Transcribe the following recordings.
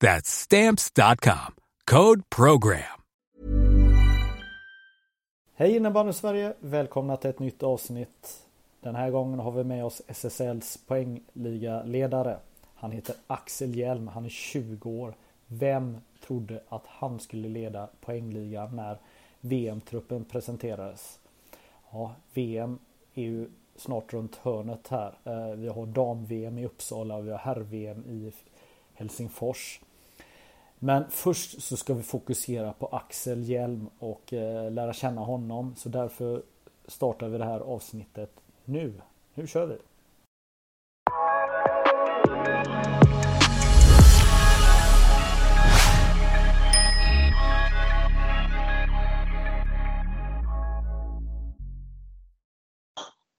That's stamps.com. Code program. Hej innebandy Sverige! Välkomna till ett nytt avsnitt. Den här gången har vi med oss SSLs poängliga-ledare. Han heter Axel Hjelm, han är 20 år. Vem trodde att han skulle leda poängligan när VM-truppen presenterades? Ja, VM är ju snart runt hörnet här. Eh, vi har dam-VM i Uppsala och vi har herr-VM i Helsingfors. Men först så ska vi fokusera på Axel Hjelm och eh, lära känna honom. Så därför startar vi det här avsnittet nu. Nu kör vi!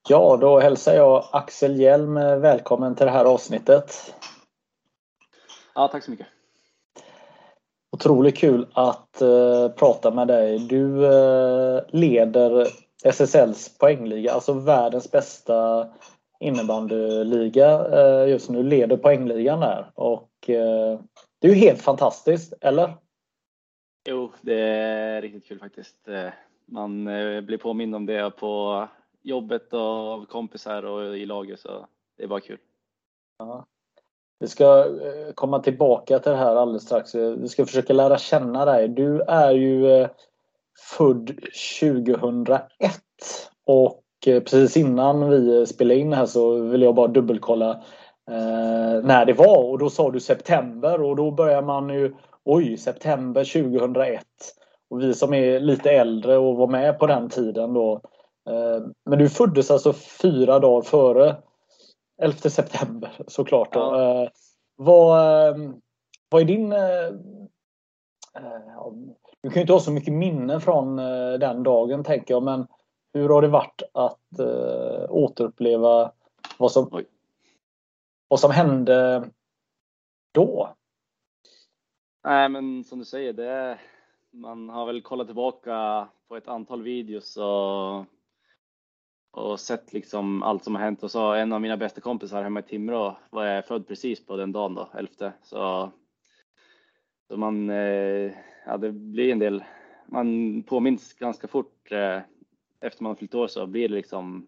Ja, då hälsar jag Axel Hjelm välkommen till det här avsnittet. Ja, tack så mycket. Otroligt kul att uh, prata med dig. Du uh, leder SSLs poängliga, alltså världens bästa innebandyliga uh, just nu. Leder poängligan där och det är ju helt fantastiskt, eller? Jo, det är riktigt kul faktiskt. Man blir påmind om det på jobbet och av kompisar och i laget så det är bara kul. Ja. Vi ska eh, komma tillbaka till det här alldeles strax. Eh, vi ska försöka lära känna dig. Du är ju eh, född 2001 och precis innan vi spelade in här så vill jag bara dubbelkolla när det var och då sa du september och då börjar man ju Oj, september 2001. Och vi som är lite äldre och var med på den tiden då. Men du föddes alltså fyra dagar före 11 september såklart. Då. Ja. Eh, vad, ehm, vad är din... Eh, eh, du kan ju inte ha så mycket minnen från den dagen tänker jag men hur har det varit att återuppleva vad som, vad som hände då? Nej men som du säger, det, man har väl kollat tillbaka på ett antal videos och och sett liksom allt som har hänt och så en av mina bästa kompisar hemma i Timrå var jag född precis på den dagen då, elfte. Så, så man, eh, ja det blir en del, man påminns ganska fort eh, efter man har fyllt år så blir det liksom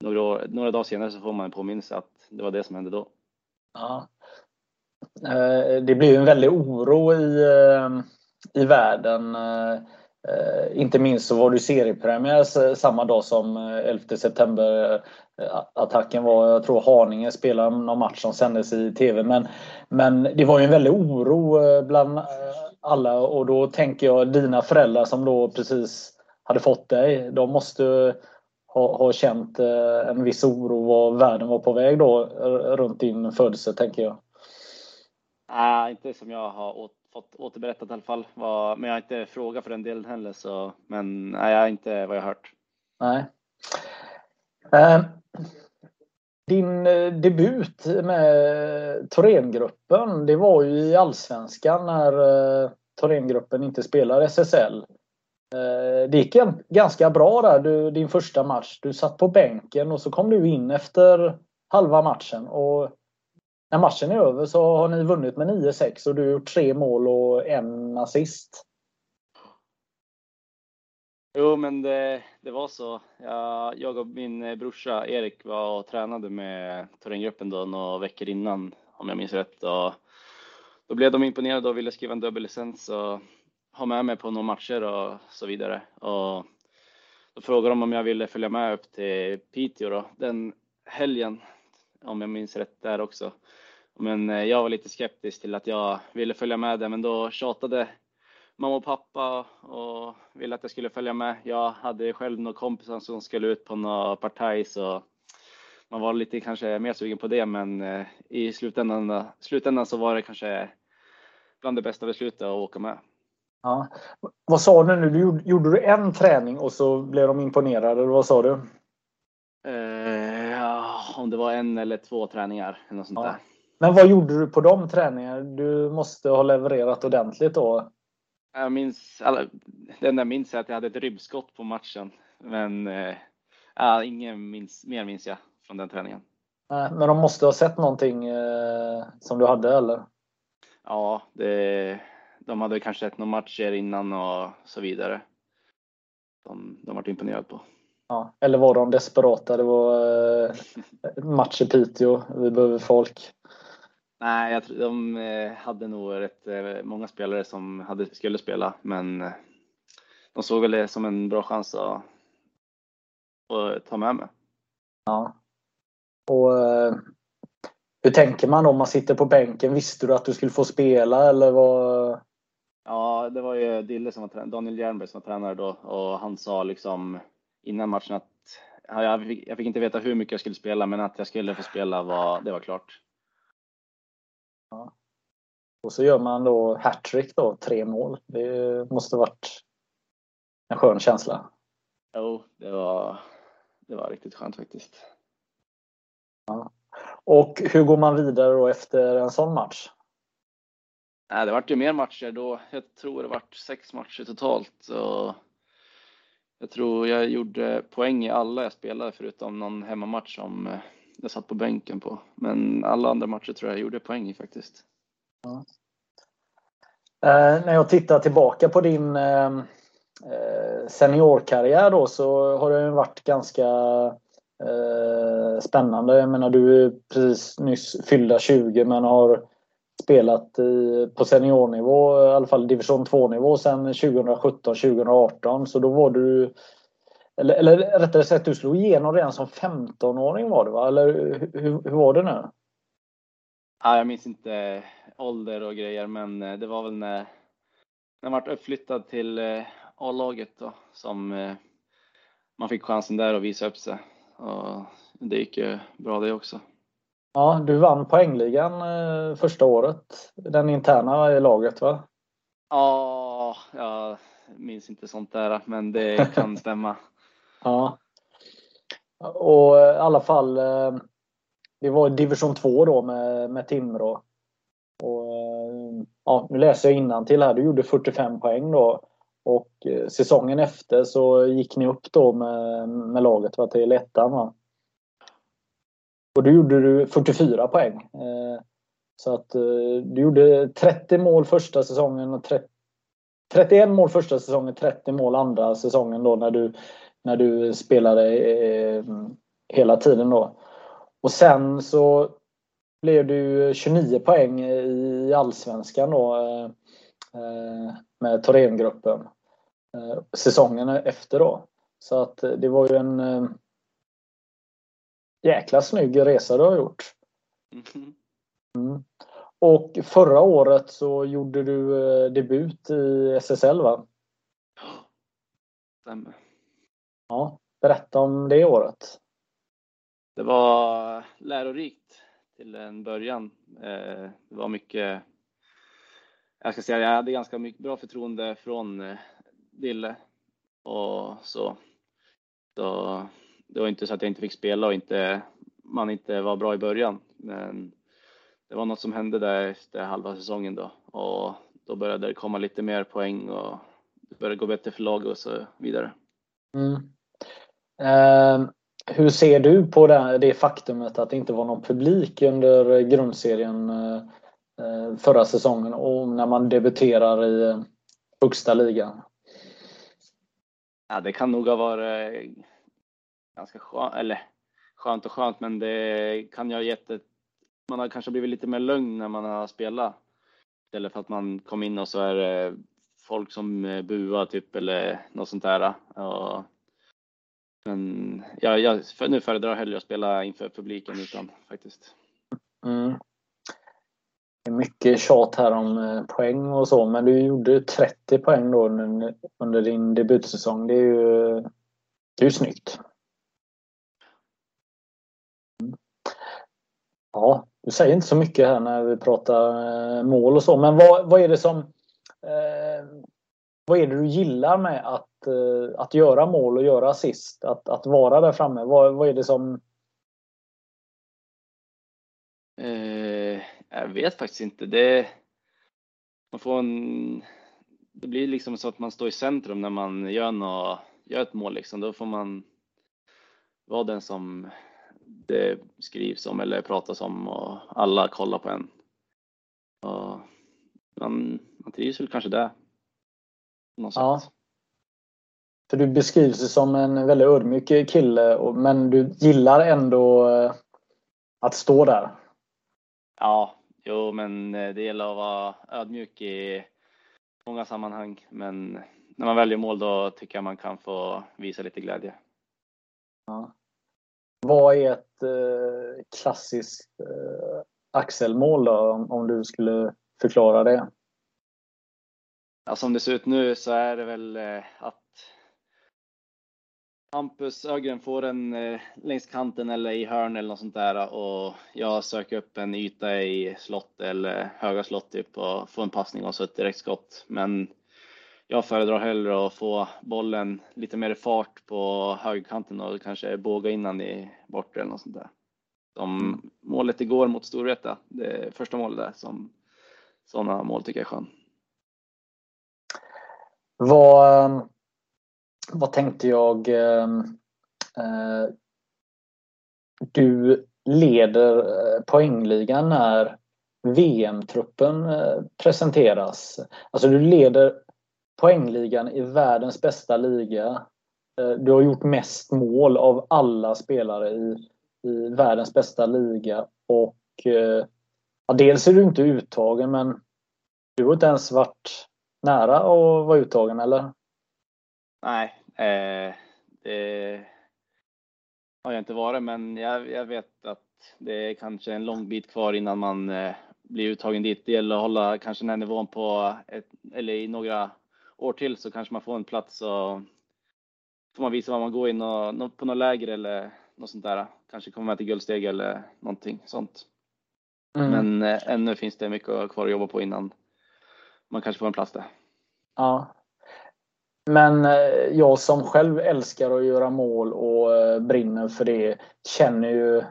några, år, några dagar senare så får man en påminnelse att det var det som hände då. Ja. Eh, det blir ju en väldig oro i, eh, i världen eh, Eh, inte minst så var det seriepremiär samma dag som eh, 11 september-attacken eh, var. Jag tror Haninge spelade någon match som sändes i TV. Men, men det var ju en väldig oro bland alla och då tänker jag dina föräldrar som då precis hade fått dig. De måste ha, ha känt en viss oro var världen var på väg då runt din födelse tänker jag. Nej, inte som jag har fått återberättat i alla fall. men jag har inte frågat för den delen heller. Så, men nej, jag har inte vad jag har hört. Nej. Eh, din eh, debut med Thorengruppen, det var ju i Allsvenskan när eh, Thorengruppen inte spelar SSL. Eh, det gick ganska bra där, du, din första match. Du satt på bänken och så kom du in efter halva matchen. Och när matchen är över så har ni vunnit med 9-6 och du har gjort tre mål och en assist. Jo, men det, det var så. Jag, jag och min brorsa Erik var och tränade med Thorengruppen då några veckor innan, om jag minns rätt. Och då blev de imponerade och ville skriva en dubbellicens. Och ha med mig på några matcher och så vidare. Och då frågade de om jag ville följa med upp till Piteå då, den helgen, om jag minns rätt där också. Men eh, jag var lite skeptisk till att jag ville följa med det, men då tjatade mamma och pappa och ville att jag skulle följa med. Jag hade själv några kompisar som skulle ut på några partaj så man var lite kanske mer sugen på det, men eh, i slutändan, slutändan så var det kanske bland det bästa beslutet att åka med. Ja. Vad sa du nu? Du gjorde, du en träning och så blev de imponerade, eller vad sa du? Eh, ja, om det var en eller två träningar. Eller något sånt ja. där. Men vad gjorde du på de träningarna? Du måste ha levererat ordentligt då? Jag minns, alla, det enda jag minns är att jag hade ett ribbskott på matchen. Men ja, ingen minns, mer minns jag från den träningen. Men de måste ha sett någonting eh, som du hade eller? Ja, det, de hade kanske sett några matcher innan och så vidare. De, de var imponerade på. Ja, eller var de desperata? Det var eh, match i Piteå, vi behöver folk. Nej, jag tror de eh, hade nog rätt eh, många spelare som hade, skulle spela, men eh, de såg väl det som en bra chans att, att ta med mig. Ja. Och hur tänker man om man sitter på bänken? Visste du att du skulle få spela eller vad? Ja, det var ju Dille som var Daniel Jernberg som var tränare då och han sa liksom innan matchen att jag fick, jag fick inte veta hur mycket jag skulle spela, men att jag skulle få spela var, det var klart. Ja. Och så gör man då hattrick då, tre mål. Det måste varit en skön känsla. Jo, det var, det var riktigt skönt faktiskt. Ja. Och hur går man vidare då efter en sån match? Nej, det vart ju mer matcher då. Jag tror det vart sex matcher totalt. Och jag tror jag gjorde poäng i alla jag spelade förutom någon hemmamatch som eh, jag satt på bänken på. Men alla andra matcher tror jag jag gjorde poäng i faktiskt. Ja. Eh, när jag tittar tillbaka på din ehm, eh, seniorkarriär då så har det varit ganska eh, spännande. Jag menar du är precis nyss fyllda 20 men har spelat i, på seniornivå, i alla fall division 2-nivå sedan 2017-2018. Så då var du eller, eller rättare sagt, du slog igenom redan som 15-åring var det va? Eller hur, hur var det nu? Ja, jag minns inte ålder och grejer, men eh, det var väl när, när jag vart uppflyttad till eh, A-laget då som eh, man fick chansen där att visa upp sig. Och det gick ju bra det också. Ja, du vann poängligan första året, den interna i laget va? Ja, jag minns inte sånt där, men det kan stämma. Ja. Och eh, i alla fall, eh, det var division 2 då med, med Timrå. Och, eh, ja, nu läser jag till här. Du gjorde 45 poäng då. Och säsongen efter så gick ni upp då med, med laget va, till ettan. Va? Och då gjorde du 44 poäng. Så att du gjorde 30 mål första säsongen och 30, 31 mål första säsongen, 30 mål andra säsongen då när du när du spelade eh, hela tiden då. Och sen så blev du 29 poäng i Allsvenskan då eh, med Thorengruppen eh, säsongen efter då. Så att det var ju en jäkla snygg resa du har gjort. Mm-hmm. Mm. Och förra året så gjorde du debut i SSL va? Stämmer. Ja, berätta om det året. Det var lärorikt till en början. Eh, det var mycket, jag ska säga jag hade ganska mycket bra förtroende från eh, Dille och så. så. Det var inte så att jag inte fick spela och inte, man inte var bra i början. Men det var något som hände där efter halva säsongen då och då började det komma lite mer poäng och det började gå bättre för laget och så vidare. Mm. Ehm, hur ser du på det, det faktumet att det inte var någon publik under grundserien eh, eh förra säsongen och när man debuterar i eh, högsta ligan? Ja, det kan nog ha varit eh, ganska skönt, eller skönt och skönt, men det kan ju ha gett ett, man har kanske blivit lite mer lugn när man har spelat. Istället för att man kom in och så är det folk som buar typ eller något sånt där. Och, men ja, jag för, nu föredrar jag hellre att spela inför publiken utan faktiskt. Mm. Det är mycket tjat här om eh, poäng och så, men du gjorde 30 poäng då under, under din debutsäsong. Det är ju, det är ju snyggt. Mm. Ja, du säger inte så mycket här när vi pratar eh, mål och så, men vad, vad är det som eh, vad är det du gillar med att, eh, att göra mål och göra assist? Att, att vara där framme? Vad, vad är det som... Eh, jag vet faktiskt inte. Det, man får en, det blir liksom så att man står i centrum när man gör, något, gör ett mål. Liksom. Då får man vara den som det skrivs om eller pratas om och alla kollar på en. Och man, man trivs väl kanske där. ja. För du beskrivs som en väldigt ödmjuk kille men du gillar ändå eh, att stå där. Ja, jo men eh, det gäller att vara ödmjuk i många sammanhang. Men när man väljer mål då tycker jag man kan få visa lite glädje. Ja. Vad är ett eh, klassiskt eh, axelmål då, om, om, du skulle förklara det? Ja, som det ser ut nu så är det väl eh, att Hampus Ögren får en eh, längs kanten eller i hörn eller något sånt där eh, och jag söker upp en yta i slott eller höga slott typ och får en passning och så ett direktskott. Men jag föredrar hellre att få bollen lite mer i fart på högerkanten och kanske båga innan i bortre eller något sånt där. Som målet igår mot Storvreta, det första målet där, som sådana mål tycker jag är skön. Vad, vad tänkte jag? Ehm, eh, du leder eh, poängligan när VM-truppen eh, presenteras. Alltså du leder poängligan i världens bästa liga. Eh, du har gjort mest mål av alla spelare i, i världens bästa liga. Och ja, Dels är du inte uttagen men du har inte ens varit nära att vara uttagen eller? Nej, eh, det har jag inte varit men jag, jag, vet att det är kanske en lång bit kvar innan man eh, blir uttagen dit. Det gäller att hålla kanske den här nivån på ett, eller i några år till så kanske man får en plats och får man visa vad man går in och, på något läger eller något sånt där. Kanske kommer man till guldsteg eller någonting sånt. Mm. Men eh, ännu finns det mycket kvar att jobba på innan man kanske får en plats där. Ja. Men eh, jag som själv älskar att göra mål och eh, brinner för det känner ju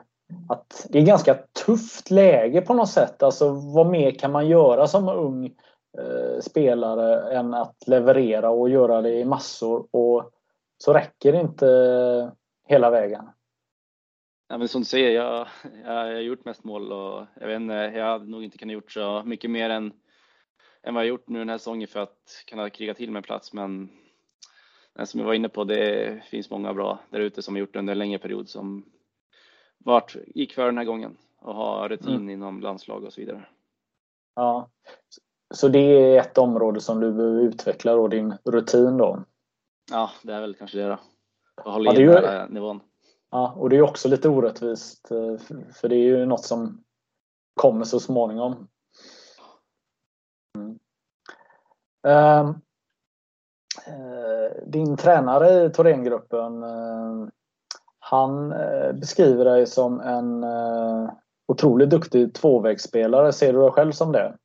att det är ganska tufft läge på något sätt. Alltså vad mer kan man göra som ung Eh, spelare än att leverera och göra det i massor. Och så räcker det inte eh, hela vägen. Ja, men som du säger, jag, jag, har gjort mest mål och jag vet inte, jag hade nog inte kunnat gjort så mycket mer än, än vad jag gjort nu den här säsongen för att kunna kriga till mig plats. Men som jag var inne på, det finns många bra där ute som har gjort det under en längre period som vart, gick för den här gången och har rutin mm. inom landslag och så vidare. Ja, så det är ett område som du behöver utveckla då, din rutin då? Ja, det är väl kanske det då. Att hålla ja, den här nivån. Ja, och det är också lite orättvist eh, för det är ju något som kommer så småningom. Mm. Uh, Ehm, eh, din tränare i Thorengruppen ehm, han eh, beskriver dig som en eh, otroligt duktig tvåvägsspelare. Ser du dig själv som det?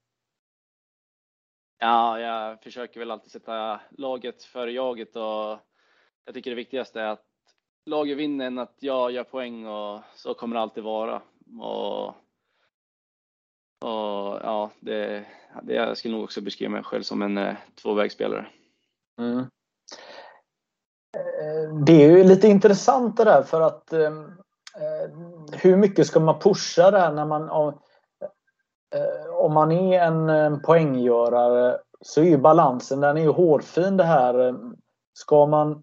Ja, jag försöker väl alltid sätta laget före jaget och jag tycker det viktigaste är att laget vinner än att jag gör poäng och så kommer det alltid vara. Och, och ja, det, det, jag skulle nog också beskriva mig själv som en eh, tvåvägsspelare. Mm. Eh, det är ju lite intressant det där för att ehm, eh, hur mycket ska man pusha det här när man Eh, om man är en poänggörare så är ju balansen den är ju hårfin det här. Ska man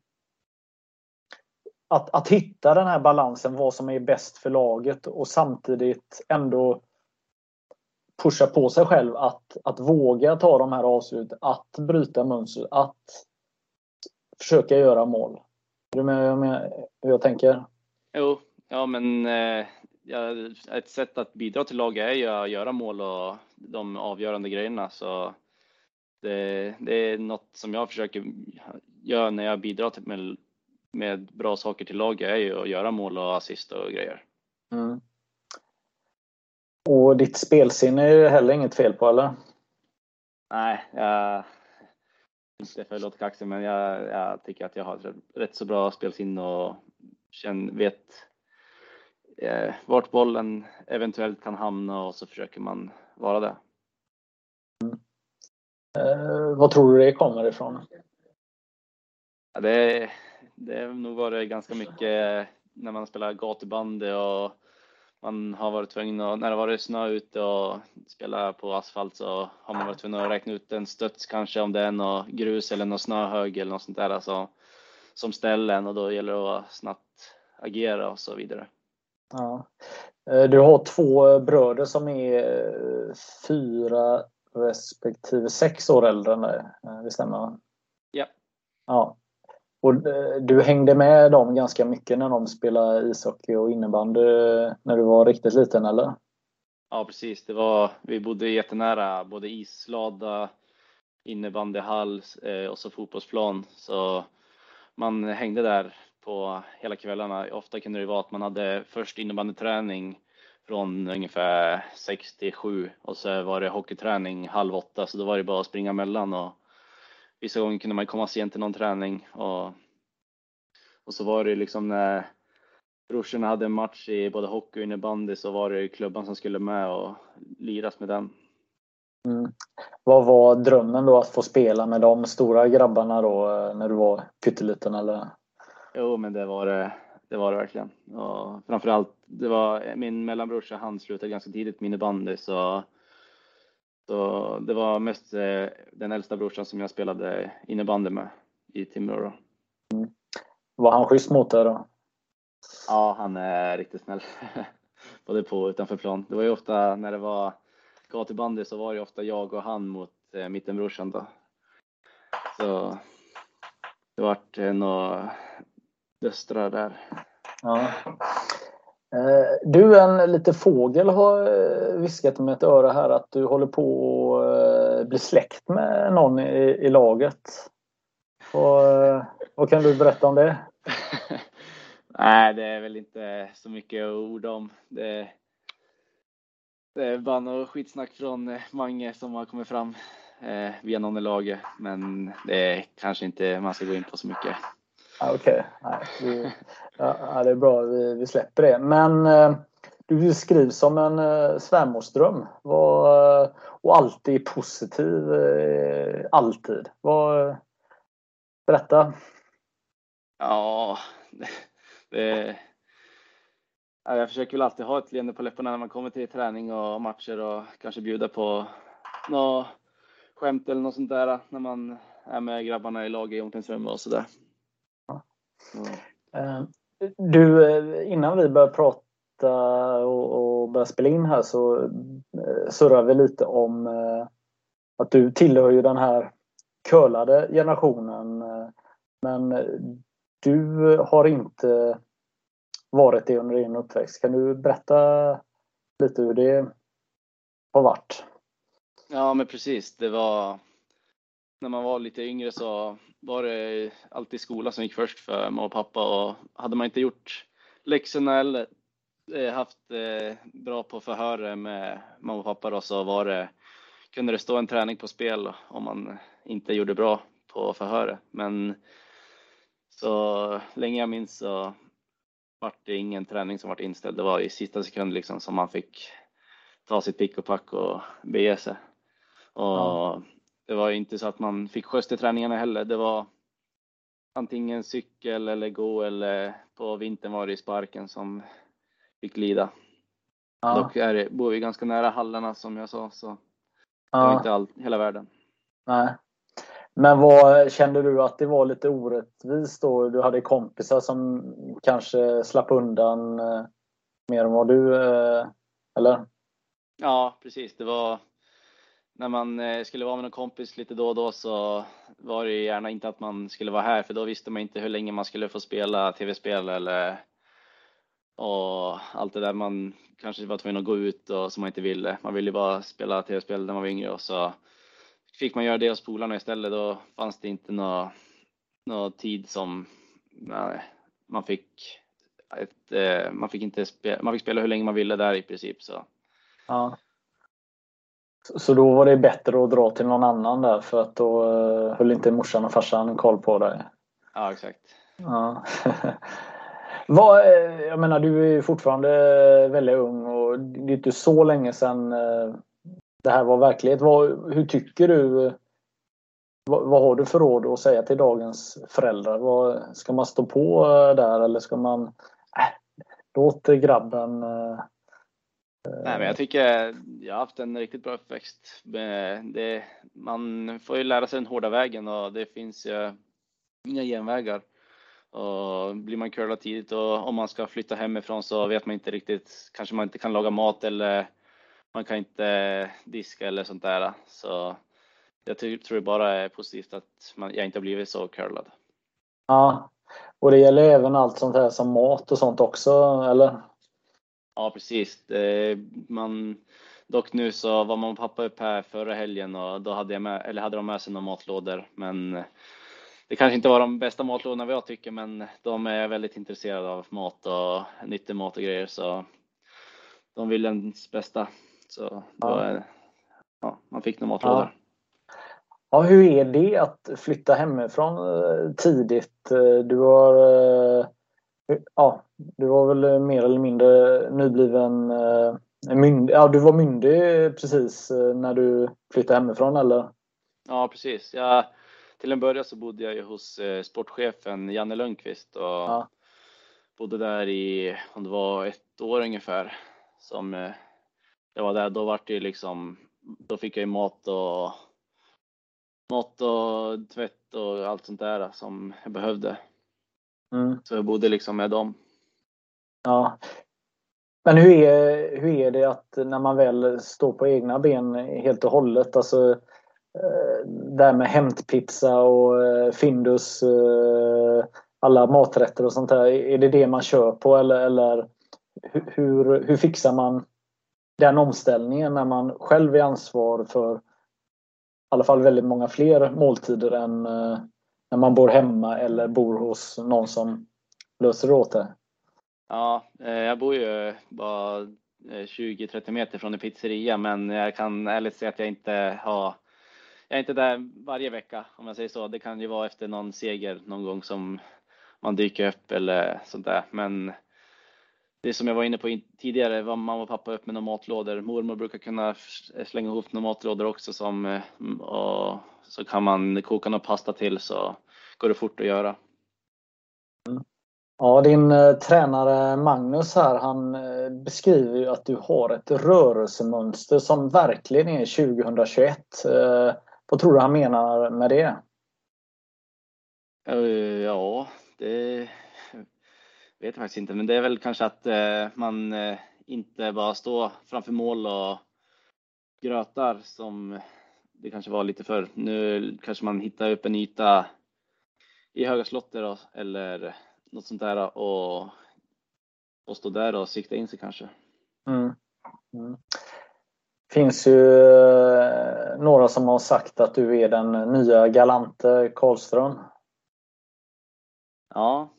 att, att hitta den här balansen, vad som är bäst för laget och samtidigt ändå pusha på sig själv att, att våga ta de här avslut, att bryta mönster, att försöka göra mål. Är du med hur jag tänker? Jo, ja men eh, ett sätt att bidra till laget är ju att göra mål och de avgörande grejerna. Så det, det är något som jag försöker göra när jag bidrar till, med, med bra saker till laget är ju att göra mål och assist och grejer. Mm. Och ditt spelsinne är ju heller inget fel på eller? Nej, jag, inte för att låta kaxig, men jag, jag, tycker att jag har rätt så bra spelsinne och känner, vet eh, vart bollen eventuellt kan hamna och så försöker man vara det. Mm. Eh, vad tror du det kommer ifrån? Ja, det, det har nog varit ganska mycket när man spelar gatubandy och man har varit tvungen att, när det varit snö ute och spela på asfalt så har man varit tvungen att räkna ut en studs kanske om det är något grus eller något snöhög eller något sånt där alltså, som ställen och då gäller det att snabbt agera och så vidare. Ja. Eh, du har två bröder som är eh, fyra respektive sex år äldre än dig. Eh, det stämmer? Ja. ja. Och eh, du hängde med dem ganska mycket när de spelade ishockey och innebandy när du var riktigt liten eller? Ja precis, det var, vi bodde jättenära både islada, innebandyhall eh, och så fotbollsplan. Så man hängde där på hela kvällarna. Ofta kunde det vara att man hade först innebandyträning från ungefär 6 till 7 och så var det hockeyträning halv åtta så då var det bara att springa mellan och vissa gånger kunde man komma sent till någon träning och, och så var det liksom när brorsorna hade en match i både hockey och innebandy så var det klubban som skulle med och liras med den. Mm. Vad var drömmen då att få spela med de stora grabbarna då när du var pytteliten eller? Jo, men det var det, det var det verkligen. Och framförallt, det var min mellanbrorsa, han slutade ganska tidigt med innebandy så, så det var mest eh, den äldsta brorsan som jag spelade innebandy med i Timrå. Mm. Var han schysst mot dig då? Ja, han är riktigt snäll. Både på och utanför plan. Det var ju ofta när det var gatubandy så var det ofta jag och han mot eh, mittenbrorsan då. Så det vart eh, något döstrar där. Ja. Eh, du, en liten fågel har eh, viskat med ett öra här att du håller på att eh, bli släkt med någon i, i laget. Och, vad kan du berätta om det? Nej, det är väl inte så mycket att orda om. Det, det är bara något skitsnack från Mange som har kommit fram eh, via någon i laget. Men det är kanske inte man ska gå in på så mycket. Okej, okay. ja, det är bra vi, vi släpper det. Men eh, du beskrivs som en eh, svärmorsdröm var, eh, och alltid positiv. Eh, alltid. Berätta. Ja, det, jag försöker väl alltid ha ett leende på läpparna när man kommer till träning och matcher och kanske bjuda på något skämt eller något sånt där när man är med grabbarna i laget i omklädningsrummet och sådär. Mm. Eh, du, eh, innan vi börjar prata och, och börja spela in här så eh, surrar vi lite om att du tillhör ju den här curlade generationen. Men du har inte varit det under din uppväxt. Kan du berätta lite hur det har varit? Ja, men precis. Det var när man var lite yngre så var det alltid skolan som gick först för mamma och pappa och hade man inte gjort läxorna eller eh, haft eh, bra på förhör med mamma och pappa då så var det, kunde det stå en träning på spel om man inte gjorde bra på förhöret. Men så länge jag minns så var det ingen träning som var inställd. Det var i sista sekund liksom som man fick ta sitt pick och pack och bege sig. Och ja det var inte så att man fick skjuts till träningarna heller. Det var antingen cykel eller gå eller på vintern var det sparken som fick lida. Ja. Dock är det, bor vi ganska nära hallarna som jag sa så ja. det var inte all, hela världen. Nej. Men vad kände du att det var lite orättvist då? Du hade kompisar som kanske slapp undan eh, mer än vad du, eh, eller? Ja, precis. Det var när man eh, skulle vara med någon kompis lite då och då så var det gärna inte att man skulle vara här för då visste man inte hur länge man skulle få spela tv-spel eller och allt det där. Man kanske var tvungen att gå ut och som man inte ville. Man ville bara spela tv-spel när man var yngre och så fick man göra det hos polarna istället. Då fanns det inte någon nå tid som nej, man fick ett, eh, man fick inte spela, man fick spela hur länge man ville där i princip så. Ja. Så då var det bättre att dra till någon annan där för att då uh, höll inte morsan och farsan koll på dig? Ja, exakt. Ja. Vad, eh, jag menar, du är fortfarande väldigt ung och det är inte så länge sedan uh, det här var verklighet. Vad, hur tycker du? Vad, vad, har du för råd att säga till dagens föräldrar? Vad, ska man stå på där eller ska man äh, låt grabben Nej, men jag tycker jag har haft en riktigt bra uppväxt. Eh, det, man får ju lära sig den hårda vägen och det finns ju inga genvägar. Och blir man curlad tidigt och om man ska flytta hemifrån så vet man inte riktigt, kanske man inte kan laga mat eller man kan inte diska eller sånt där. Så jag tror det bara är positivt att man, jag inte har blivit så curlad. Ja, och det gäller även allt sånt här som mat och sånt också, eller? Ja, precis. Man, dock nu så var mamma och pappa upp här förra helgen och då hade, jag med, eller hade de med sig några matlådor. Men det kanske inte var de bästa matlådorna vad jag tycker, men de är väldigt intresserade av mat och nyttig mat och grejer så de vill ens bästa. Så ja. ja, man fick några matlådor. Ja. Hur är det att flytta hemifrån eh, tidigt? Eh, du har ja, du var väl mer eller mindre nybliven eh, myndig. Ja, du var myndig precis eh, när du flyttade hemifrån eller? Ja, precis. Jag, till en början så bodde jag ju hos eh, sportchefen Janne Lundqvist och ja. bodde där i, om det var ett år ungefär som jag var där. Då var det ju liksom, då fick jag ju mat och mat och tvätt och allt sånt där som jag behövde. Mm. Så jag bodde liksom med dem. Ja. Men hur är, hur är det att när man väl står på egna ben helt och hållet? Alltså, eh, där med hämtpizza och eh, Findus, eh, alla maträtter och sånt där. Är det det man kör på eller, eller hur, hur fixar man den omställningen när man själv är ansvar för i alla fall väldigt många fler måltider än när man bor hemma eller bor hos någon som löser åt det? Ja, eh, jag bor ju bara eh, 20-30 meter från en pizzeria, men jag kan ärligt säga att jag inte har jag är inte där varje vecka om jag säger så. Det kan ju vara efter någon seger någon gång som man dyker upp eller sånt där. Men det som jag var inne på tidigare var mamma och pappa upp med några matlådor. Mormor brukar kunna slänga ihop några matlådor också som eh, och så kan man koka någon pasta till så går det fort att göra. Mm. Ja, din eh, tränare Magnus här, han eh, beskriver ju att du har ett rörelsemönster som verkligen är 2021. Eh, vad tror du han menar med det? Ja, det vet jag faktiskt inte, men det är väl kanske att man inte bara står framför mål och grötar som det kanske var lite för. Nu kanske man hittar upp en yta i höga slottet eller något sånt där och, och stå där och sikta in sig kanske. Mm. Mm. finns ju eh, några som har sagt att du är den nya galante Karlström. Ja,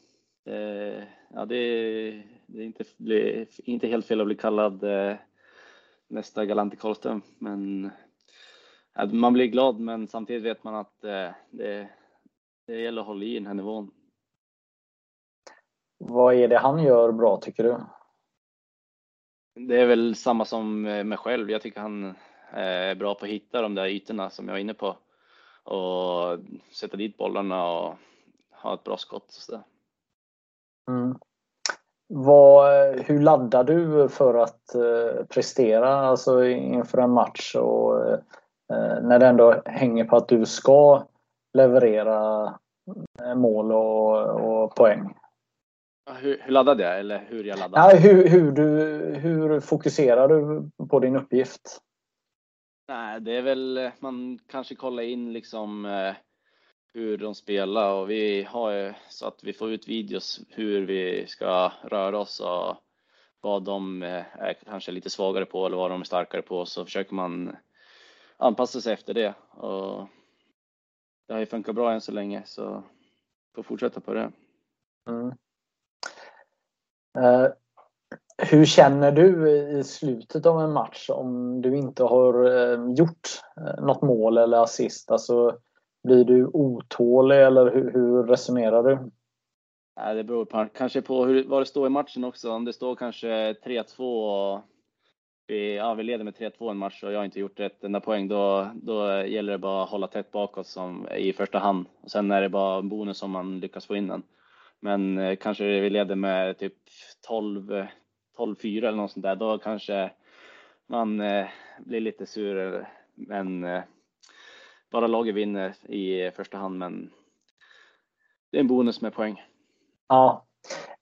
eh, ja det, är, det är inte, bli, inte helt fel att bli kallad eh, nästa galante Karlström, men man blir glad men samtidigt vet man att eh, det, det gäller att hålla i den här nivån. Vad är det han gör bra tycker du? Det är väl samma som mig själv. Jag tycker han är bra på att hitta de där ytorna som jag var inne på och sätta dit bollarna och ha ett bra skott. Så mm. Vad, hur laddar du för att eh, prestera alltså inför en match och eh, när det ändå hänger på att du ska leverera mål och, och poäng? Hur, hur laddade jag eller hur jag laddade? Ja, hur, hur, du, hur fokuserar du på din uppgift? Nej, det är väl man kanske kollar in liksom eh, hur de spelar och vi har så att vi får ut videos hur vi ska röra oss och vad de eh, är kanske lite svagare på eller vad de är starkare på så försöker man anpassa sig efter det och det har ju funkat bra än så länge så får fortsätta på det. Mm. Uh, hur känner du i slutet av en match om du inte har uh, gjort uh, något mål eller assist? Alltså, blir du otålig eller hur, hur resonerar du? Ja, det beror på, kanske på hur, vad det står i matchen också. Om det står kanske 3-2 och vi, ja, vi leder med 3-2 en match och jag har inte gjort ett enda poäng, då, då gäller det bara att hålla tätt bakåt som i första hand. Och sen är det bara en bonus om man lyckas få in den. Men eh, kanske vi leder med typ 12, 12-4 eller något sånt där, då kanske man eh, blir lite sur. Men eh, bara laget vinner i första hand, men det är en bonus med poäng. Ja,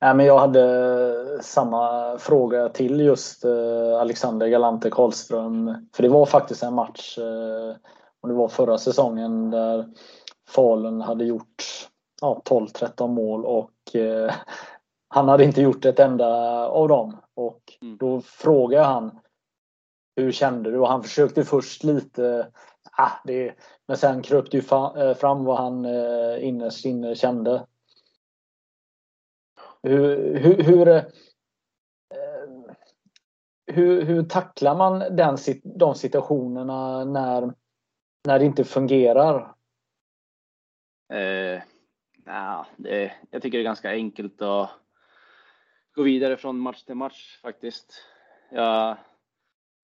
Ja, men jag hade samma fråga till just eh, Alexander Galante Karlström. För det var faktiskt en match, eh, och det var förra säsongen, där Falun hade gjort ja, 12-13 mål och eh, han hade inte gjort ett enda av dem. Och mm. då frågade han hur kände du? Och han försökte först lite ah, det, men sen kröp det ju fram vad han innerst inne kände. Hur, hur, hur, eh, hur, hur tacklar man den, de situationerna när, när det inte fungerar? Eh, nah, det, jag tycker det är ganska enkelt att gå vidare från match till match faktiskt. Jag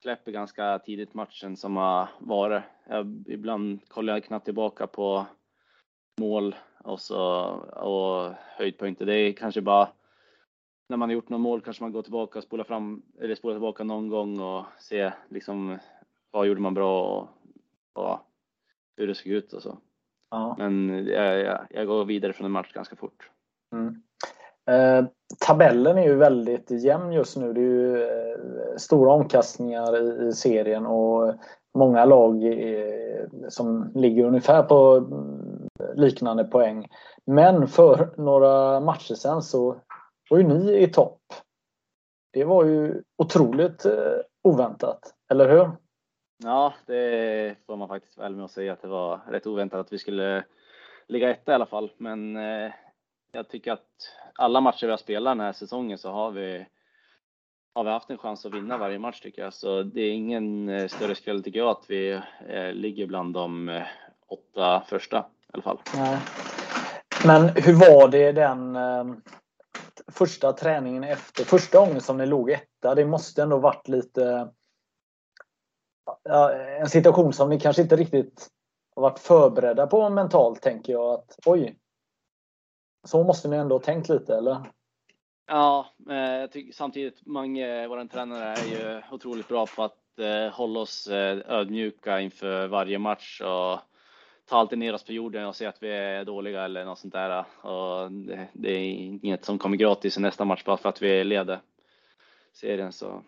släpper ganska tidigt matchen som har varit. Jag, ibland kollar jag knappt tillbaka på mål och, så, och höjdpunkter. Det är kanske bara när man har gjort något mål kanske man går tillbaka och spolar fram eller spolar tillbaka någon gång och ser liksom vad gjorde man bra och, och hur det såg ut och så. Ja. Men jag, jag, jag, går vidare från en match ganska fort. Mm. Eh, tabellen är ju väldigt jämn just nu. Det är ju eh, stora omkastningar i, i, serien och många lag är, som ligger ungefär på liknande poäng. Men för några matcher sen så var ju ni i topp. Det var ju otroligt eh, oväntat, eller hur? Ja, det får man faktiskt väl med att säga att det var rätt oväntat att vi skulle ligga etta i alla fall. Men eh, jag tycker att alla matcher vi har spelat den här säsongen så har vi har vi haft en chans att vinna varje match tycker jag. Så det är ingen eh, större skräll tycker jag att vi ligger bland de åtta första alla fall. Nej. Men hur var det den första träningen efter första gången som ni låg etta? Det måste ändå varit lite en situation som ni kanske inte riktigt har varit förberedda på mentalt tänker jag. att Oj, så måste ni ändå ha tänkt lite eller? Ja, jag tycker samtidigt Mange, vår tränare, är ju otroligt bra på att eh, hålla oss eh, ödmjuka inför varje match och ta alltid ner oss på jorden och säga att vi är dåliga eller något sånt där. Och det, det är inget som kommer gratis i nästa match bara för att vi leder serien. Så.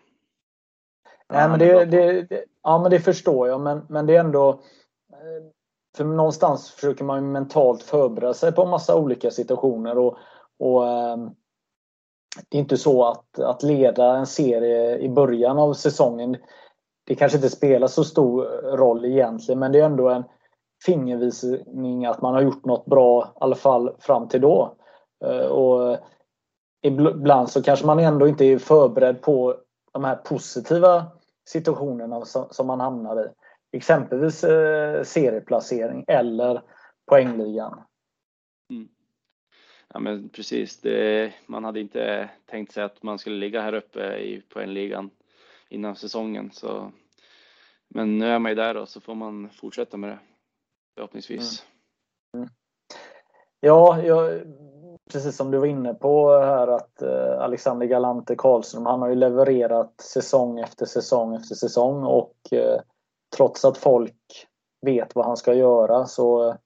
Nej, men det, det, det, ja, men det förstår jag, men, men det är ändå eh, för någonstans försöker man ju mentalt förbereda sig på massa olika situationer och, och ehm, det är inte så att, att leda en serie i början av säsongen det kanske inte spelar så stor roll egentligen men det är ändå en fingervisning att man har gjort något bra i alla fall fram till då. Eh, och ibland så kanske man ändå inte är förberedd på de här positiva situationerna som man hamnar i. Exempelvis eh, serieplacering eller poängligan. Mm. Ja men precis, det, man hade inte tänkt sig att man skulle ligga här uppe i poängligan innan säsongen. Så, men nu är man ju där och så får man fortsätta med det förhoppningsvis. Mm. Mm. Ja, jag, precis som du var inne på här att eh, Alexander Galante Karlström, han har ju levererat säsong efter säsong efter säsong och eh, trots att folk vet vad han ska göra så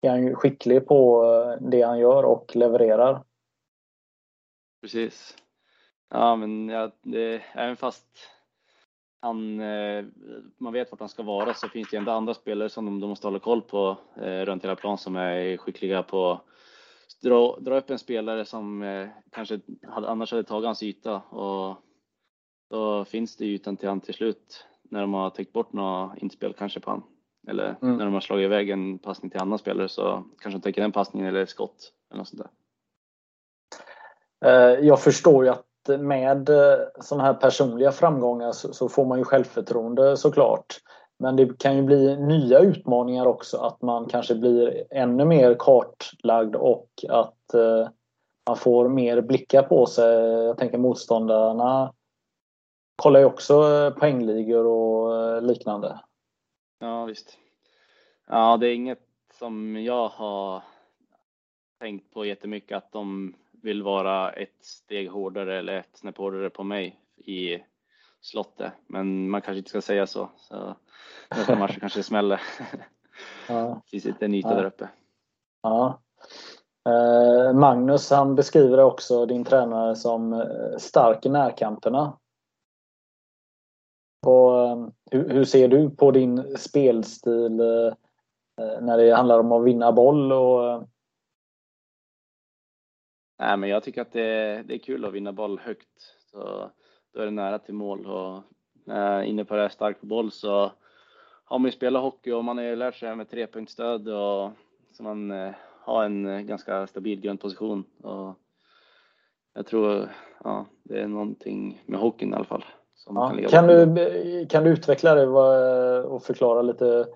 är han ju skicklig på eh, det han gör och levererar. Precis. Ja, men ja, det, även fast han, eh, man vet vart han ska vara så finns det ändå andra spelare som de, de måste hålla koll på eh, runt hela plan som är skickliga på dra, dra upp en spelare som eh, kanske hade, annars hade tagit hans yta och då finns det ytan till han till slut när de har täckt bort några inspel kanske på han. Eller mm. när de har slagit iväg en passning till annan spelare så kanske de täcker den passningen eller skott eller något sånt där. Jag förstår ju att med eh, sådana här personliga framgångar så får man ju självförtroende såklart. Men det kan ju bli nya utmaningar också att man kanske blir ännu mer kartlagd och att eh, man får mer blickar på sig. Jag tänker motståndarna kollar ju också eh, poängligor och liknande. Ja visst. Ja, det är inget som jag har tänkt på jättemycket att de vill vara ett steg hårdare eller ett snäpp hårdare på mig i slottet. Men man kanske inte ska säga så. så nästa match kanske det smäller. Ja. Finns inte en yta ja. där uppe. Ja. Eh, Magnus han beskriver också din tränare som eh, stark i närkamperna. Och, eh, hur, ser du på din spelstil när det handlar om att vinna boll och Nej, men jag tycker att det, det är kul att vinna boll högt. Så då är det nära till mål och är inne på det här stark på boll så har man ju spelat hockey och man har ju lärt sig med trepunktsstöd och så man eh, har en ganska stabil grundposition. Och jag tror ja, det är någonting med hockeyn i alla fall. Ja, kan, kan du, kan du utveckla det och förklara lite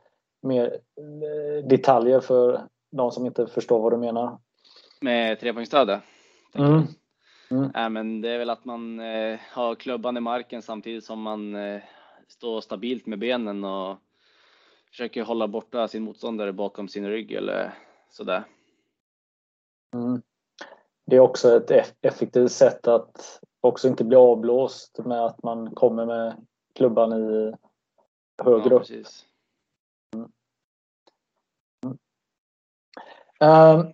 mer eh, detaljer för de som inte förstår vad du menar? Med trepoängsstödet? Mm. Mm. Äh, men det är väl att man eh, har klubban i marken samtidigt som man eh, står stabilt med benen och försöker hålla borta sin motståndare bakom sin rygg eller sådär. Mm. Det är också ett effektivt sätt att också inte bli avblåst med att man kommer med klubban i högre ja, upp. Mm. Um,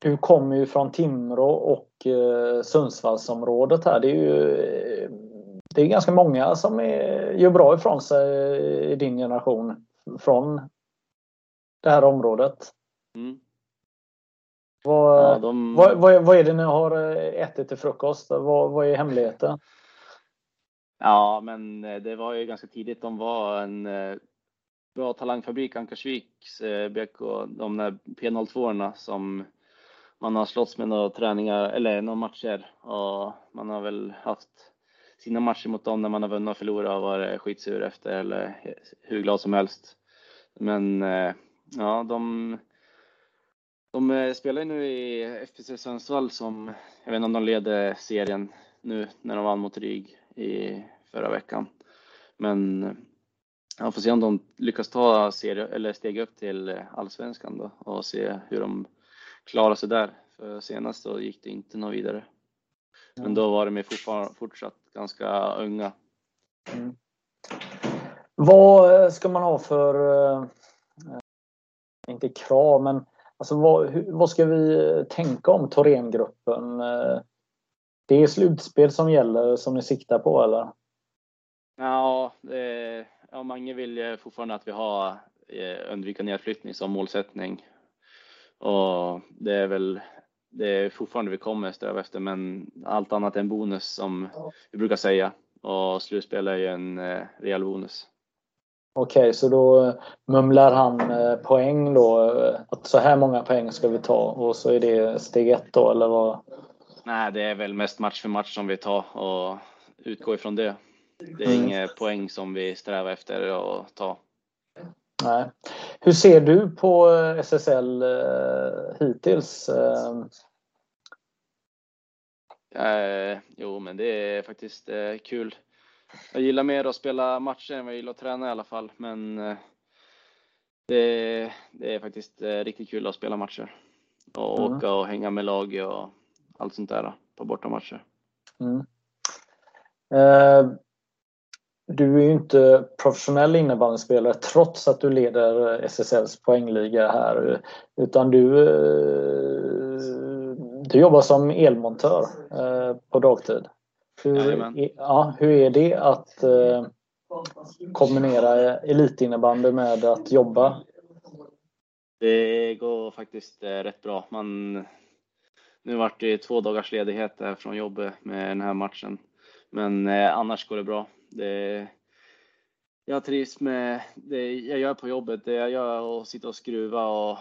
du kommer ju från Timrå och eh, Sundsvallsområdet här. Det är ju det är ganska många som är, gör bra ifrån sig i din generation från det här området. Mm. Vad, ja, de... vad, vad, vad, är det ni har eh, ätit till frukost? Vad, vad är hemligheten? Ja, men eh, det var ju ganska tidigt. De var en eh, bra talangfabrik, Ankarsviks BK, de där P02 som man har slått med några träningar eller några matcher och man har väl haft sina matcher mot dem när man har vunnit och förlorat och varit skitsur efter eller hur glad som helst. Men eh, ja, de, de eh, spelar ju nu i FPC Sundsvall som, jag vet inte om de leder serien nu när de vann mot Ryg i förra veckan. Men jag får se om de lyckas ta serie, eller steg upp till allsvenskan då och se hur de klara sig där. För senast så gick det inte något vidare. Men då var de ju fortsatt ganska unga. Mm. Vad ska man ha för, eh, inte krav, men alltså vad, vad ska vi tänka om Thorengruppen? Eh, det är slutspel som gäller, som ni siktar på eller? Ja, det, ja Mange vill fortfarande att vi har eh, undvika nedflyttning som målsättning. Och det är väl det är fortfarande vi kommer sträva efter, men allt annat är en bonus som vi brukar säga. Och slutspel är ju en eh, rejäl bonus. Okej, okay, så då eh, mumlar han eh, poäng då? Att så här många poäng ska vi ta och så är det steg ett då, eller vad? Nej, det är väl mest match för match som vi tar och utgår ifrån det. Det är mm. inga poäng som vi strävar efter att ta. Nej. Hur ser du på eh, SSL eh, hittills? Eh? Eh, jo, men det är faktiskt eh, kul. Jag gillar mer att spela matcher än vad jag gillar att träna i alla fall, men eh, det, det, är faktiskt riktigt kul att spela matcher och mm. åka och hänga med lag och allt sånt där på bortamatcher. Mm. Du är ju inte professionell innebandyspelare trots att du leder SSLs poängliga här. Utan du, Du jobbar som elmontör eh, på dagtid. Hur, ja, hur är det att eh, kombinera elitinnebandy med att jobba? Det går faktiskt eh, rätt bra. Man, nu vart det två dagars ledighet från jobbet med den här matchen. Men eh, annars går det bra. Det, jag trivs med det jag gör på jobbet. Det jag gör och sitta och skruva och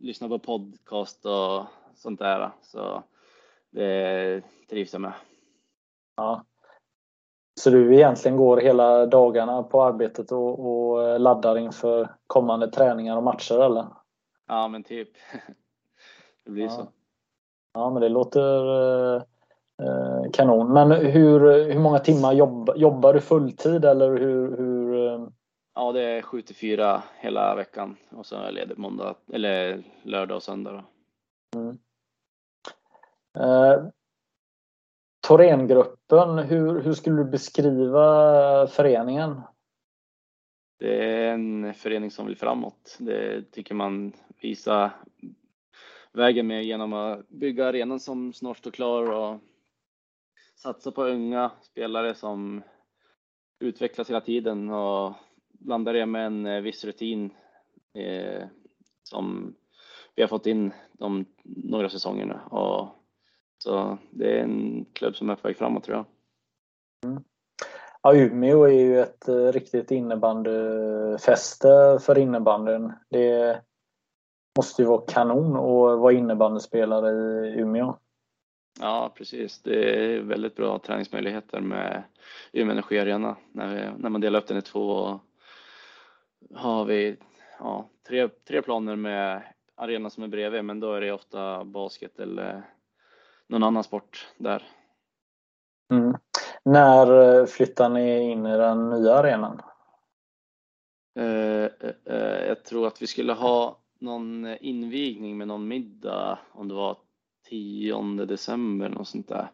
lyssna på podcast och sånt där. Så det trivs jag med. Ja. Så du egentligen går hela dagarna på arbetet och, och laddar inför kommande träningar och matcher eller? Ja men typ. det blir ja. så. Ja men det låter eh, kanon. Men hur, hur många timmar jobb, jobbar du fulltid eller hur, hur eh... Ja det är 7 till 4 hela veckan och så är jag ledig måndag eller lördag och söndag. Mm. Eh, Thorengruppen, hur, hur skulle du beskriva föreningen? Det är en förening som vill framåt. Det tycker man visar vägen med genom att bygga arenan som snart står klar och satsa på unga spelare som utvecklas hela tiden och blanda det med en eh, viss rutin eh, som vi har fått in de några säsongerna. Och så det är en klubb som är på väg framåt tror jag. Mm. Ja, Umeå är ju ett eh, riktigt innebandyfäste för innebandyn. Det måste ju vara kanon att vara innebandyspelare i Umeå. Ja, precis. Det är väldigt bra träningsmöjligheter med Umeå Energi Arena när, när man delar upp den i två. Har vi ja, tre, tre planer med arenan som är bredvid, men då är det ofta basket eller någon annan sport där. Mm. När eh, flyttar ni in i den nya arenan? Eh, eh, jag tror att vi skulle ha någon invigning med någon middag om det var 10 december något sånt där.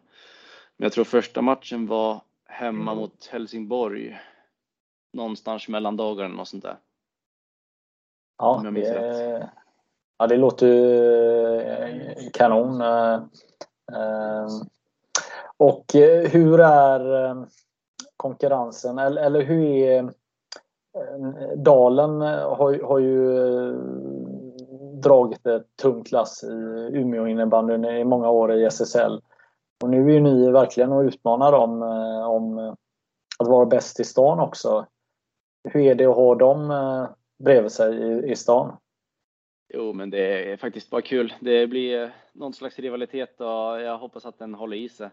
Men jag tror första matchen var hemma mot Helsingborg. Någonstans mellan dagarna och sånt där. Ja, det, ja, det låter kanon. Ehm, och eh, hur är eh, konkurrensen eller, hur är eh, Dalen har, har ju dragit ett tungt lass i Umeå innebandyn i många år i SSL. Och nu är ju ni verkligen och utmanar dem om att vara bäst i stan också. Hur är det att ha dem bredvid sig i, i stan? Jo, men det är faktiskt bara kul. Det blir någon slags rivalitet och jag hoppas att den håller i sig.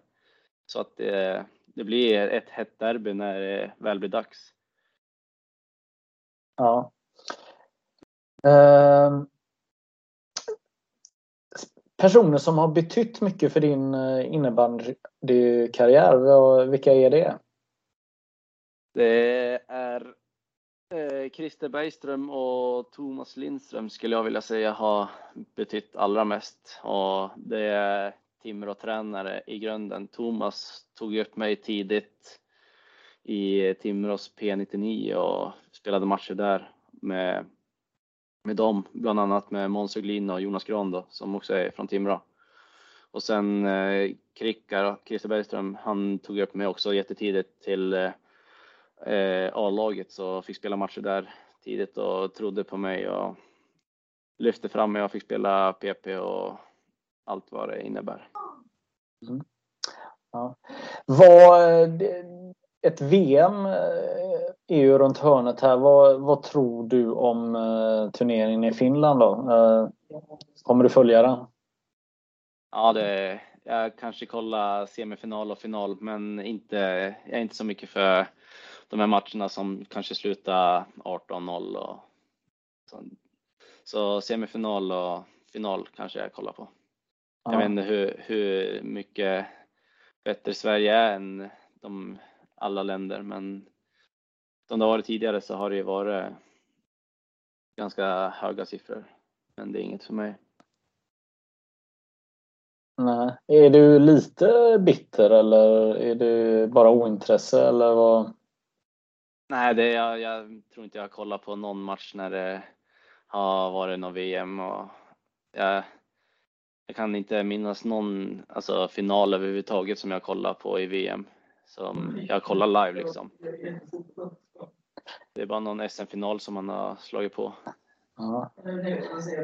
Så att det, det blir ett hett derby när det väl blir dags. Ja. Eh, personer som har betytt mycket för din eh, innebandykarriär, vilka är det? Det är Eh, Christer Bergström och Thomas Lindström skulle jag vilja säga har betytt allra mest och det är Timrå-tränare i grunden. Thomas tog upp mig tidigt i Timrås P99 och spelade matcher där med, med dem, bland annat med Måns Höglin och Jonas Gran då, som också är från Timrå. Och sen eh, Krickar och Christer Bergström, han tog upp mig också jättetidigt till eh, eh A-laget så fick spela matcher där tidigt och trodde på mig och lyfte fram mig och fick spela PP och allt vad det innebär. Mm. Ja. Vad, eh, ett VM eh, är ju runt hörnet här. Vad, vad tror du om uh, turneringen i Finland då? Uh, kommer du följa den? Ja, det, jag kanske kollar semifinal och final, men inte, jag är inte så mycket för de här matcherna som kanske slutar 18-0 och så, så semifinal och final kanske jag kollar på. Ja. Jag vet inte hur, hur mycket bättre Sverige är än de alla länder, men som det har varit tidigare så har det ju varit ganska höga siffror. Men det är inget för mig. Nej. Är du lite bitter eller är det bara ointresse eller vad? Nej, det, jag, jag tror inte jag har kollat på någon match när det har varit något VM och jag, jag kan inte minnas någon alltså, final överhuvudtaget som jag kollar på i VM. Som jag kollar live liksom. Det är bara någon SM-final som man har slagit på. Ja.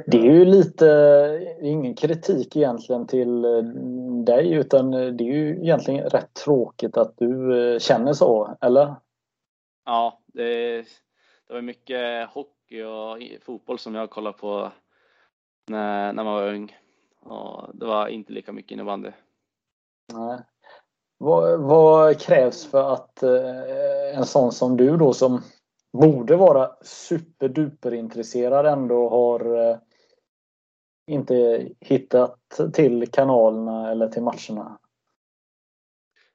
Det är ju lite, ingen kritik egentligen till eh, dig utan det är ju egentligen rätt tråkigt att du eh, känner så, eller? Ja, det, det var mycket hockey och fotboll som jag kollade på när, när man var ung. Och det var inte lika mycket innebandy. Nej. Vad, vad, krävs för att eh, en sån som du då som borde vara superduper intresserad ändå har eh, inte hittat till kanalerna eller till matcherna?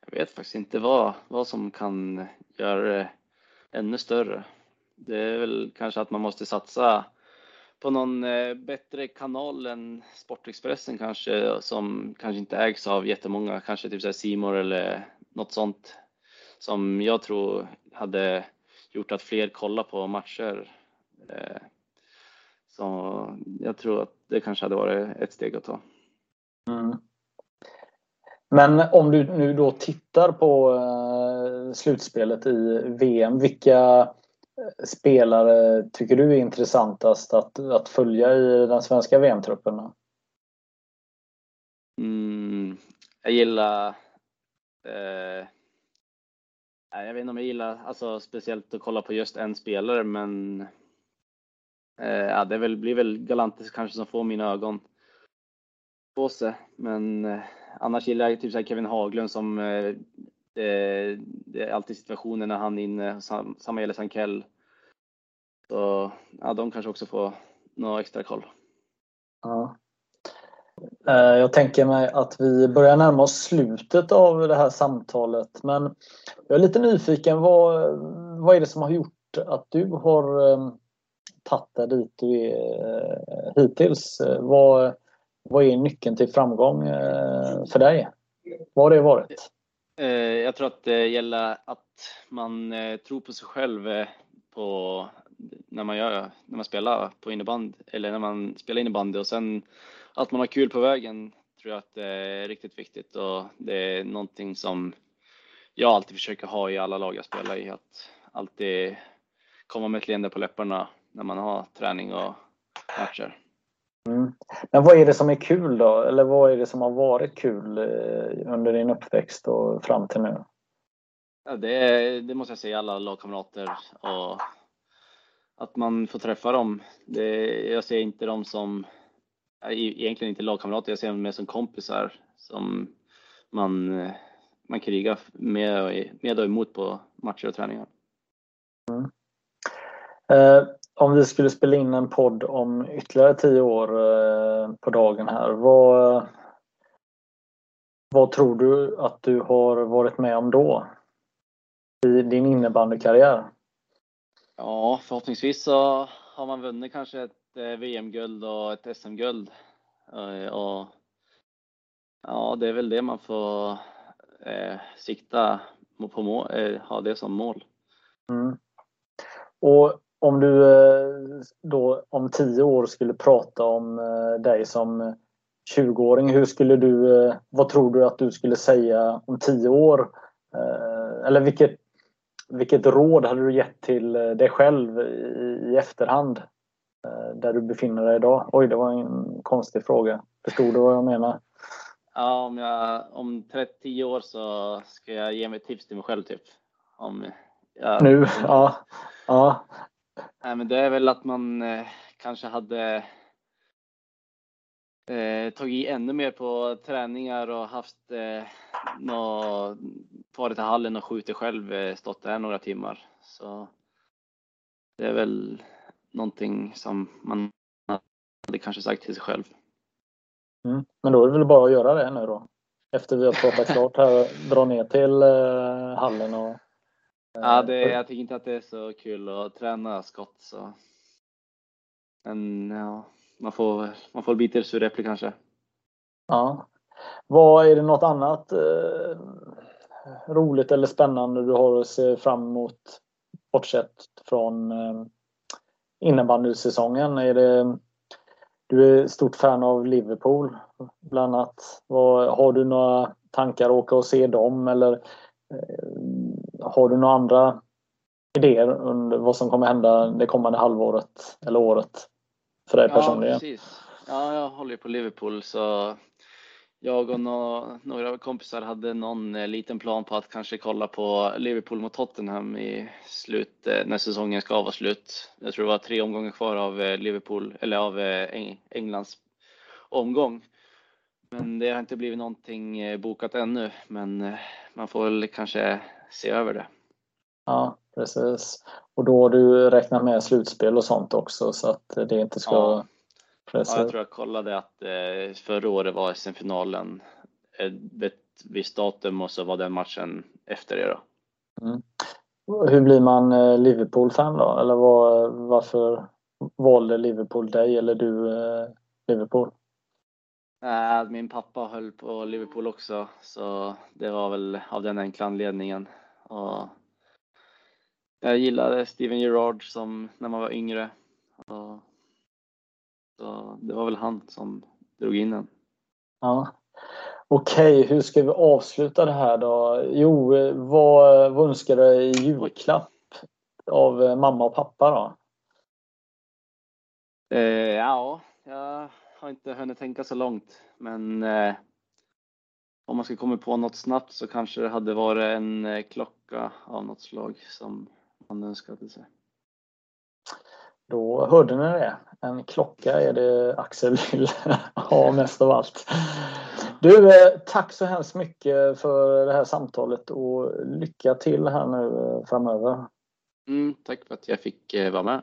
Jag vet faktiskt inte vad, vad som kan göra det ännu större. Det är väl kanske att man måste satsa på någon eh, bättre kanal än Sportexpressen kanske som kanske inte ägs av jättemånga, kanske typ Simor eller något sånt som jag tror hade gjort att fler kollar på matcher. Eh, så jag tror att det kanske hade varit ett steg att ta. Mm. Men om du nu då tittar på eh, slutspelet i VM, vilka spelare tycker du är intressantast att, att följa i den svenska VM-truppen? Mm, jag gillar eh, jag vet inte om jag gillar alltså, speciellt att kolla på just en spelare, men eh, ja, det väl, blir väl Galantis kanske som får mina ögon på sig. Men eh, annars gillar jag typ så Kevin Haglund som eh, det, det, är alltid situationer när han är inne. Sam, samma gäller Sankell. Så ja, de kanske också får några extra koll. Ja. Eh, jag tänker mig att vi börjar närma oss slutet av det här samtalet men jag är lite nyfiken. Vad, vad är det som har gjort att du har eh, tagit dig dit du är hittills? Vad, vad är nyckeln till framgång för dig? Vad har det varit? Eh, jag tror att det gäller att man eh, tror på sig själv eh, på, när, man gör, när man spelar på innebandy eller när man spelar innebandy och sen att man har kul på vägen tror jag att det är riktigt viktigt och det är någonting som jag alltid försöker ha i alla lag jag spelar i. Att alltid komma med ett leende på läpparna när man har träning och matcher. Mm. Men vad är det som är kul då? Eller vad är det som har varit kul eh, under din uppväxt och fram till nu? Ja, det, det måste jag säga alla lagkamrater och att man får träffa dem. Det, jag ser inte dem som egentligen inte lagkamrater, jag ser dem mer som kompisar som man, man krigar med och, med och emot på matcher och träningar. Mm. Eh, om vi skulle spela in en podd om ytterligare tio år eh, på dagen här, vad, vad tror du att du har varit med om då? I din innebandykarriär? Ja, förhoppningsvis så har man vunnit kanske ett Eh, VM-guld och ett SM-guld. Eh, och ja, det är väl det man får eh, sikta på, eh, ha det som mål. Mm. Och om du då om tio år skulle prata om dig som 20-åring, hur skulle du, vad tror du att du skulle säga om tio år? Eller vilket, vilket råd hade du gett till dig själv i, i efterhand? Eh, där du befinner dig idag? Oj, det var en konstig fråga. Förstod du vad jag menar? Ja, om, jag, om 30 år så ska jag ge mig tips till mig själv typ. Om jag, nu? Ja. ja. Nej, men det är väl att man eh, kanske hade eh, tagit i ännu mer på träningar och haft eh, något, varit hallen och skjutit själv, eh, stått där några timmar. Så det är väl någonting som man hade kanske sagt till sig själv. Mm. Men då är det väl bara att göra det nu då? Efter vi har pratat klart här, dra ner till eh, hallen och... Eh, ja, det, jag tycker inte att det är så kul att träna skott så. Men ja, man får, man får bita i det äpple kanske. Ja. Vad är det något annat eh, roligt eller spännande du har att se fram emot bortsett från eh, innebandysäsongen? Är det, du är stort fan av Liverpool bland annat. Vad, har du några tankar att åka och se dem eller eh, har du några andra idéer under vad som kommer hända det kommande halvåret eller året för dig personligen? Ja, precis. Ja, jag håller på Liverpool så jag och några kompisar hade någon eh, liten plan på att kanske kolla på Liverpool mot Tottenham i slut eh, när säsongen ska vara slut. Jag tror det var tre omgångar kvar av eh, Liverpool eller av Eng Englands omgång. Men det har inte blivit någonting bokat ännu, men man får väl kanske se över det. Ja, precis. Och då har du räknat med slutspel och sånt också så att det inte ska ja. Ja, jag tror jag kollade att eh, förra året var SM-finalen ett visst datum och så var den matchen efter det då. Mm. Hur blir man eh, Liverpool-fan då? Eller var, varför valde Liverpool dig eller du eh, Liverpool? Äh, min pappa höll på Liverpool också så det var väl av den enkla anledningen. Och jag gillade Steven Gerrard som när man var yngre. Och så det var väl han som drog in den. Ja. Okej, hur ska vi avsluta det här då? Jo, vad, vad önskar du i julklapp av mamma och pappa då? Eh, ja, jag har inte hunnit tänka så långt, men eh, om man ska komma på något snabbt så kanske det hade varit en eh, klocka av något slag som man önskade sig. Då hörde ni det. En klocka är det Axel vill ha mest av allt. Du, eh, tack så hemskt mycket för det här samtalet och lycka till här nu eh, framöver. Mm, tack för att jag fick vara med.